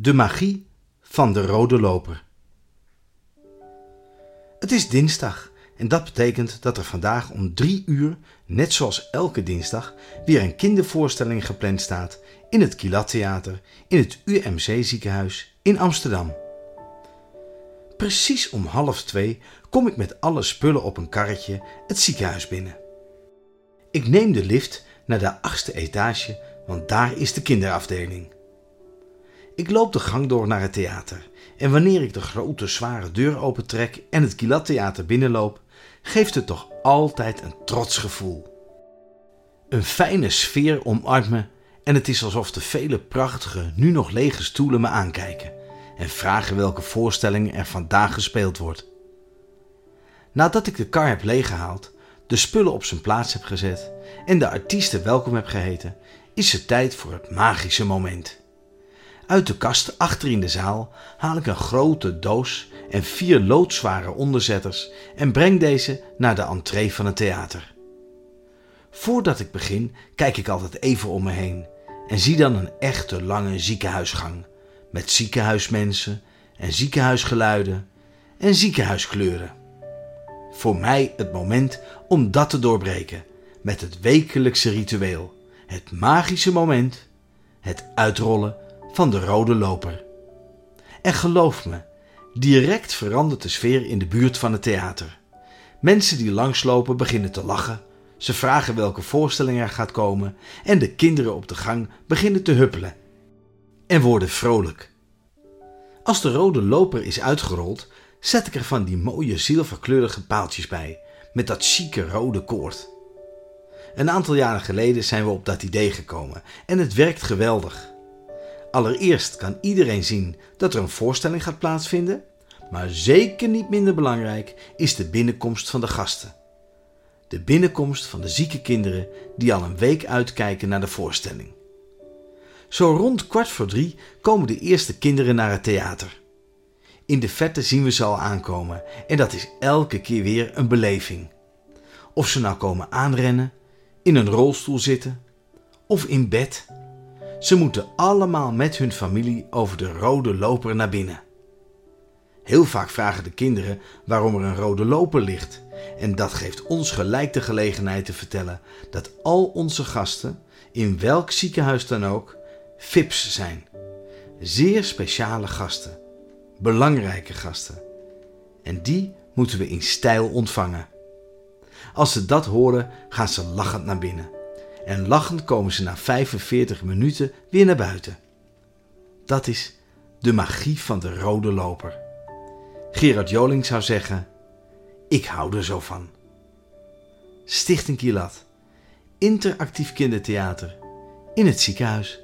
De magie van de rode loper. Het is dinsdag en dat betekent dat er vandaag om drie uur, net zoals elke dinsdag, weer een kindervoorstelling gepland staat in het Kilat Theater in het UMC ziekenhuis in Amsterdam. Precies om half twee kom ik met alle spullen op een karretje het ziekenhuis binnen. Ik neem de lift naar de achtste etage, want daar is de kinderafdeling. Ik loop de gang door naar het theater en wanneer ik de grote zware deur opentrek en het Kilat Theater binnenloop, geeft het toch altijd een trots gevoel. Een fijne sfeer omarmt me en het is alsof de vele prachtige, nu nog lege stoelen me aankijken en vragen welke voorstelling er vandaag gespeeld wordt. Nadat ik de kar heb leeggehaald, de spullen op zijn plaats heb gezet en de artiesten welkom heb geheten, is het tijd voor het magische moment. Uit de kast achter in de zaal haal ik een grote doos en vier loodzware onderzetters en breng deze naar de entree van het theater. Voordat ik begin, kijk ik altijd even om me heen en zie dan een echte lange ziekenhuisgang met ziekenhuismensen en ziekenhuisgeluiden en ziekenhuiskleuren. Voor mij het moment om dat te doorbreken met het wekelijkse ritueel, het magische moment, het uitrollen van de rode loper. En geloof me, direct verandert de sfeer in de buurt van het theater. Mensen die langslopen beginnen te lachen, ze vragen welke voorstelling er gaat komen en de kinderen op de gang beginnen te huppelen en worden vrolijk. Als de rode loper is uitgerold, zet ik er van die mooie zilverkleurige paaltjes bij, met dat chique rode koord. Een aantal jaren geleden zijn we op dat idee gekomen en het werkt geweldig. Allereerst kan iedereen zien dat er een voorstelling gaat plaatsvinden, maar zeker niet minder belangrijk is de binnenkomst van de gasten. De binnenkomst van de zieke kinderen die al een week uitkijken naar de voorstelling. Zo rond kwart voor drie komen de eerste kinderen naar het theater. In de vette zien we ze al aankomen en dat is elke keer weer een beleving. Of ze nou komen aanrennen, in een rolstoel zitten of in bed ze moeten allemaal met hun familie over de rode loper naar binnen. Heel vaak vragen de kinderen waarom er een rode loper ligt. En dat geeft ons gelijk de gelegenheid te vertellen dat al onze gasten, in welk ziekenhuis dan ook, FIPS zijn. Zeer speciale gasten. Belangrijke gasten. En die moeten we in stijl ontvangen. Als ze dat horen, gaan ze lachend naar binnen en lachend komen ze na 45 minuten weer naar buiten. Dat is de magie van de rode loper. Gerard Joling zou zeggen: Ik hou er zo van. Stichting Kilat, interactief kindertheater in het ziekenhuis.